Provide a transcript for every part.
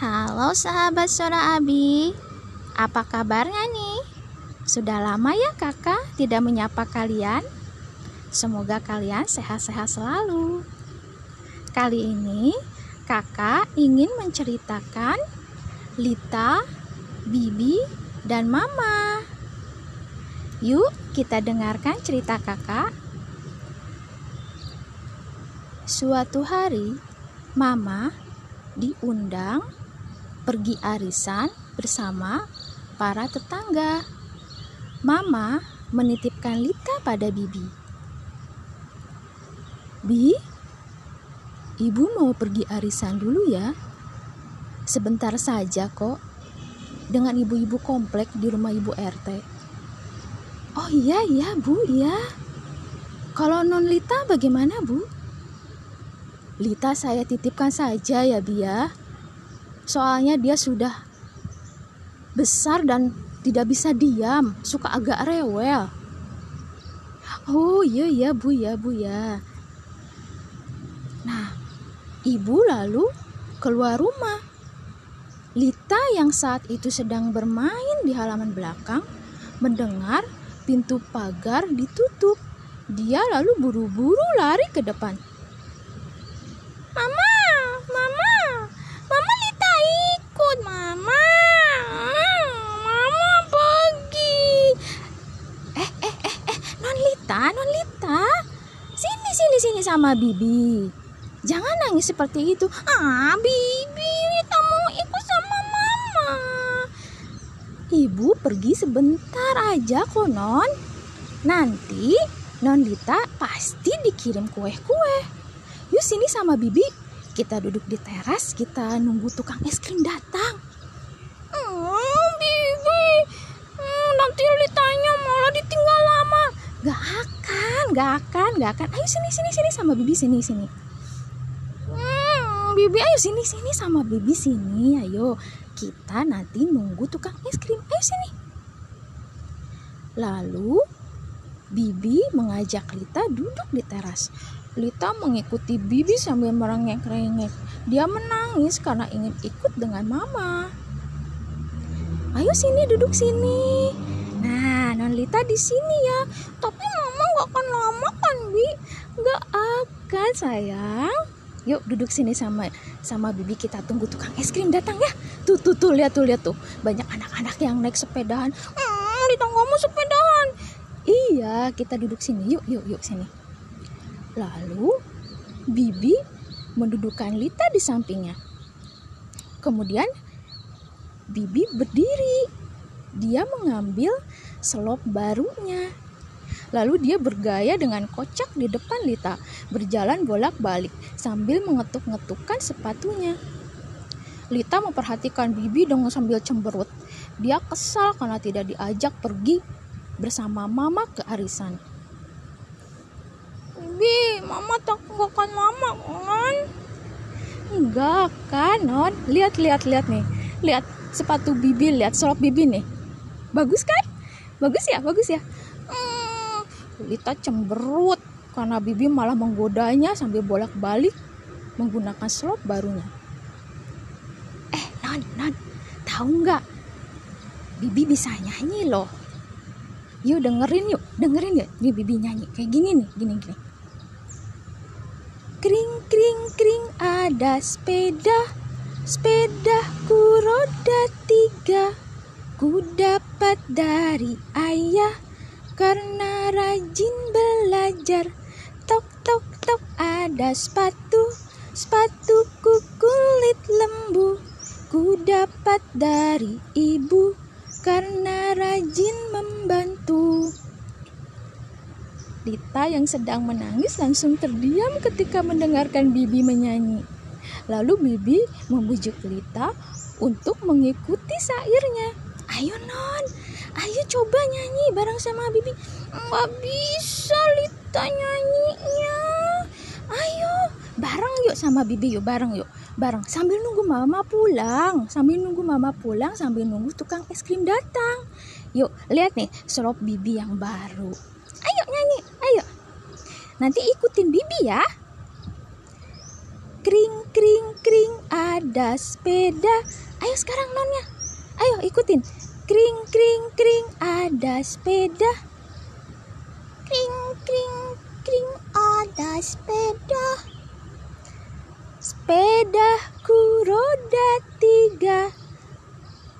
Halo sahabat Sora Abi, apa kabarnya nih? Sudah lama ya kakak tidak menyapa kalian? Semoga kalian sehat-sehat selalu. Kali ini kakak ingin menceritakan Lita, Bibi, dan Mama. Yuk kita dengarkan cerita kakak. Suatu hari, Mama diundang pergi arisan bersama para tetangga. Mama menitipkan Lita pada Bibi. Bi, ibu mau pergi arisan dulu ya. Sebentar saja kok. Dengan ibu-ibu komplek di rumah ibu RT. Oh iya iya bu, iya. Kalau non Lita bagaimana bu? Lita saya titipkan saja ya Bia. Soalnya dia sudah besar dan tidak bisa diam, suka agak rewel. Oh iya ya Bu ya Bu ya. Nah, ibu lalu keluar rumah. Lita yang saat itu sedang bermain di halaman belakang mendengar pintu pagar ditutup. Dia lalu buru-buru lari ke depan. Mama, Mama, Mama Lita ikut, Mama. Mama pergi. Eh, eh, eh, eh, Non Lita, Non Lita. Sini, sini, sini sama Bibi. Jangan nangis seperti itu. Ah, Bibi, mau ikut sama Mama. Ibu pergi sebentar aja kok, Non. Nanti Non Lita pasti dikirim kue-kue. Yuk sini sama Bibi. Kita duduk di teras, kita nunggu tukang es krim datang. Oh, Bibi. Hmm, nanti ditanya malah ditinggal lama. Gak akan, gak akan, gak akan. Ayo sini, sini, sini sama Bibi sini, sini. Hmm, Bibi ayo sini, sini sama Bibi sini. Ayo, kita nanti nunggu tukang es krim. Ayo sini. Lalu Bibi mengajak Lita duduk di teras. Lita mengikuti Bibi sambil merengek-rengek. Dia menangis karena ingin ikut dengan Mama. Ayo sini duduk sini. Nah, Non Lita di sini ya. Tapi Mama gak akan lama kan, Bi? Gak akan, sayang. Yuk duduk sini sama sama Bibi kita tunggu tukang es krim datang ya. Tuh tuh tuh lihat tuh lihat tuh. Banyak anak-anak yang naik sepedahan. Hmm, Lita kamu sepedahan. Iya, kita duduk sini. Yuk, yuk, yuk sini. Lalu Bibi mendudukkan Lita di sampingnya. Kemudian Bibi berdiri. Dia mengambil selop barunya. Lalu dia bergaya dengan kocak di depan Lita, berjalan bolak-balik sambil mengetuk-ngetukkan sepatunya. Lita memperhatikan Bibi dengan sambil cemberut. Dia kesal karena tidak diajak pergi bersama Mama ke arisan. Bi, mama takut akan mama kan? Enggak kan, Non. Lihat, lihat, lihat nih. Lihat sepatu Bibi, lihat selop Bibi nih. Bagus kan? Bagus ya, bagus ya. Lita cemberut karena Bibi malah menggodanya sambil bolak-balik menggunakan selop barunya. Eh, Non, Non, tahu nggak? Bibi bisa nyanyi loh. Yuk dengerin yuk, dengerin yuk. Nih Bibi nyanyi kayak gini nih, gini gini. Kring kring kring ada sepeda Sepedaku roda tiga Ku dapat dari ayah Karena rajin belajar Tok tok tok ada sepatu Sepatuku kulit lembu Ku dapat dari ibu Karena rajin membantu Lita yang sedang menangis langsung terdiam ketika mendengarkan Bibi menyanyi. Lalu Bibi membujuk Lita untuk mengikuti sairnya. Ayo non, ayo coba nyanyi bareng sama Bibi. Nggak bisa Lita nyanyinya. Ayo, bareng yuk sama Bibi yuk, bareng yuk. Bareng sambil nunggu mama pulang, sambil nunggu mama pulang, sambil nunggu tukang es krim datang. Yuk, lihat nih serop Bibi yang baru. Ayo nyanyi, ayo. Nanti ikutin Bibi ya. Kring kring kring ada sepeda. Ayo sekarang nonnya. Ayo ikutin. Kring kring kring ada sepeda. Kring kring kring ada sepeda. Sepedaku roda tiga.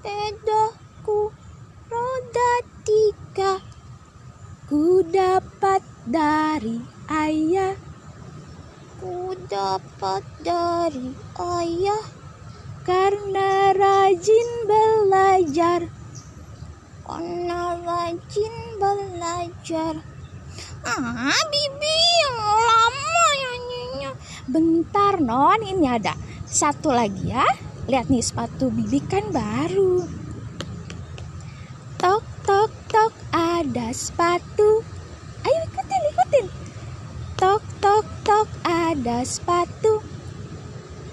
Sepedaku roda tiga. Ku dapat dari ayah. Ku dapat dari ayah. Karena rajin belajar. Karena rajin belajar. Ah, Bibi lama nyanyinya. Bentar, Non. Ini ada satu lagi ya. Lihat nih sepatu Bibi kan baru. Tok, tok, tok, ada sepatu. Ayo ikutin, ikutin. Tok, tok, tok, ada sepatu.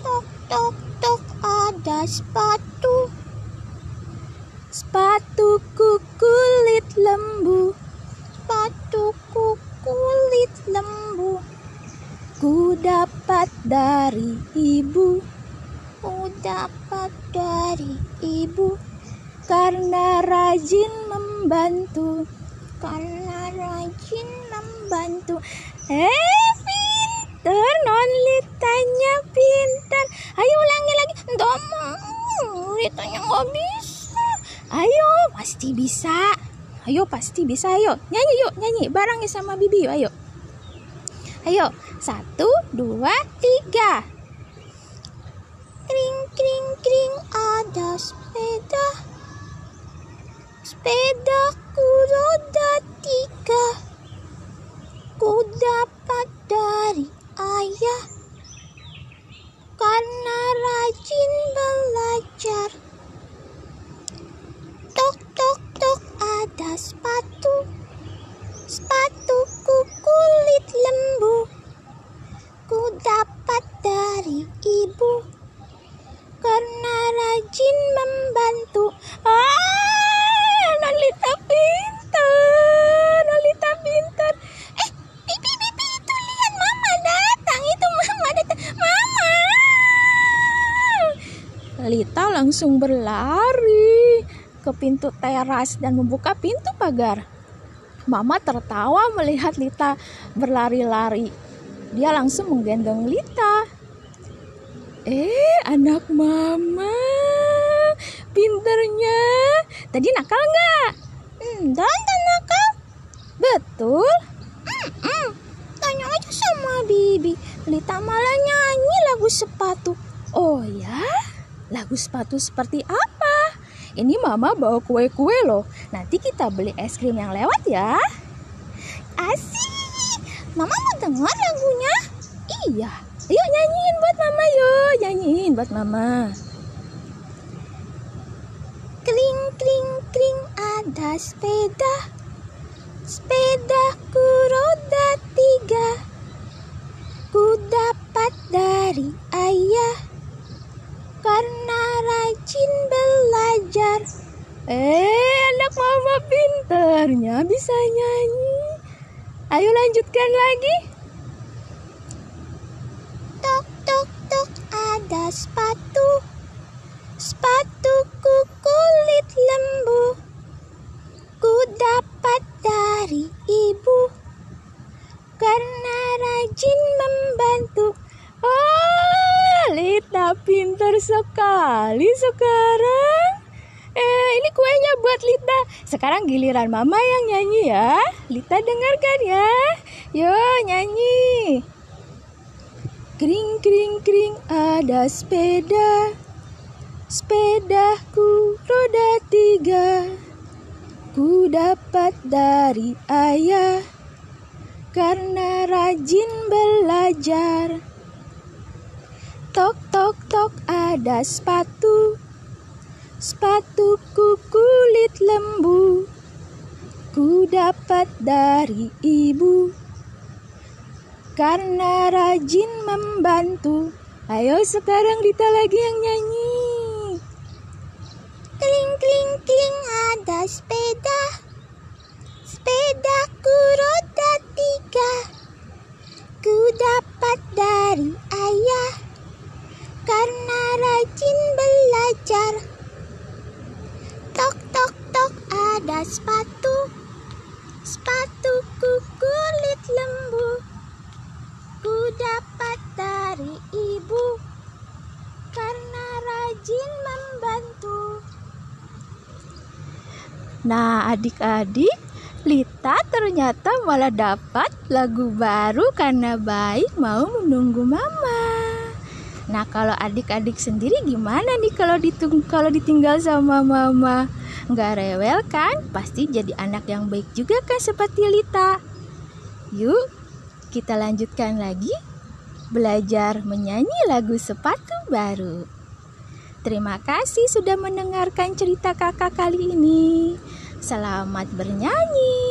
Tok, tok, tok, ada sepatu. Sepatuku Ku dapat dari ibu. Ku dapat dari ibu. Karena rajin membantu. Karena rajin membantu. Eh, pinter. Non Litanya pinter. Ayo ulangi lagi. Nggak mau. Litanya nggak bisa. Ayo, pasti bisa. Ayo, pasti bisa. Ayo, nyanyi yuk. Nyanyi bareng sama Bibi yuk. Ayo. Ayo, satu, dua, tiga. Kring, kring, kring, ada sepeda. Sepedaku roda tiga. Ku dapat dari ayah. Karena rajin belajar. Tok, tok, tok, ada sepatu. Sepatuku kulit lembu. Lita langsung berlari ke pintu teras dan membuka pintu pagar. Mama tertawa melihat Lita berlari-lari. Dia langsung menggendong Lita. Eh, anak mama. Pinternya. Tadi nakal nggak? Hmm, dan nakal. Betul. Hmm. Tanya aja sama Bibi. Lita malah nyanyi lagu sepatu. Oh ya? Lagu sepatu seperti apa? Ini mama bawa kue-kue loh. Nanti kita beli es krim yang lewat ya. Asik. Mama mau dengar lagunya? Iya. Yuk nyanyiin buat mama yuk. Nyanyiin buat mama. Kring kring kring ada sepeda. Sepedaku roda tiga. Ku dapat dari ayah. Karena rajin belajar. Eh, anak mama pinternya bisa nyanyi. Ayo lanjutkan lagi. Tok tok tok ada sepatu. Sepatuku kulit lembu. Ku dapat dari ibu. Pintar sekali sekarang. Eh, ini kuenya buat Lita. Sekarang giliran Mama yang nyanyi ya. Lita dengarkan ya. Yo, nyanyi. Kring kring kring ada sepeda. Sepedaku roda tiga. Ku dapat dari ayah. Karena rajin belajar. Tok tok tok ada sepatu. Sepatuku kulit lembu. Ku dapat dari ibu. Karena rajin membantu. Ayo sekarang Dita lagi yang nyanyi. Kling kling kling ada sepeda. Sepedaku roda tiga. Ku dapat dari rajin membantu. Nah, adik-adik, Lita ternyata malah dapat lagu baru karena baik mau menunggu mama. Nah, kalau adik-adik sendiri gimana nih kalau ditung kalau ditinggal sama mama? Nggak rewel kan? Pasti jadi anak yang baik juga kan seperti Lita. Yuk, kita lanjutkan lagi belajar menyanyi lagu sepatu baru. Terima kasih sudah mendengarkan cerita kakak kali ini. Selamat bernyanyi.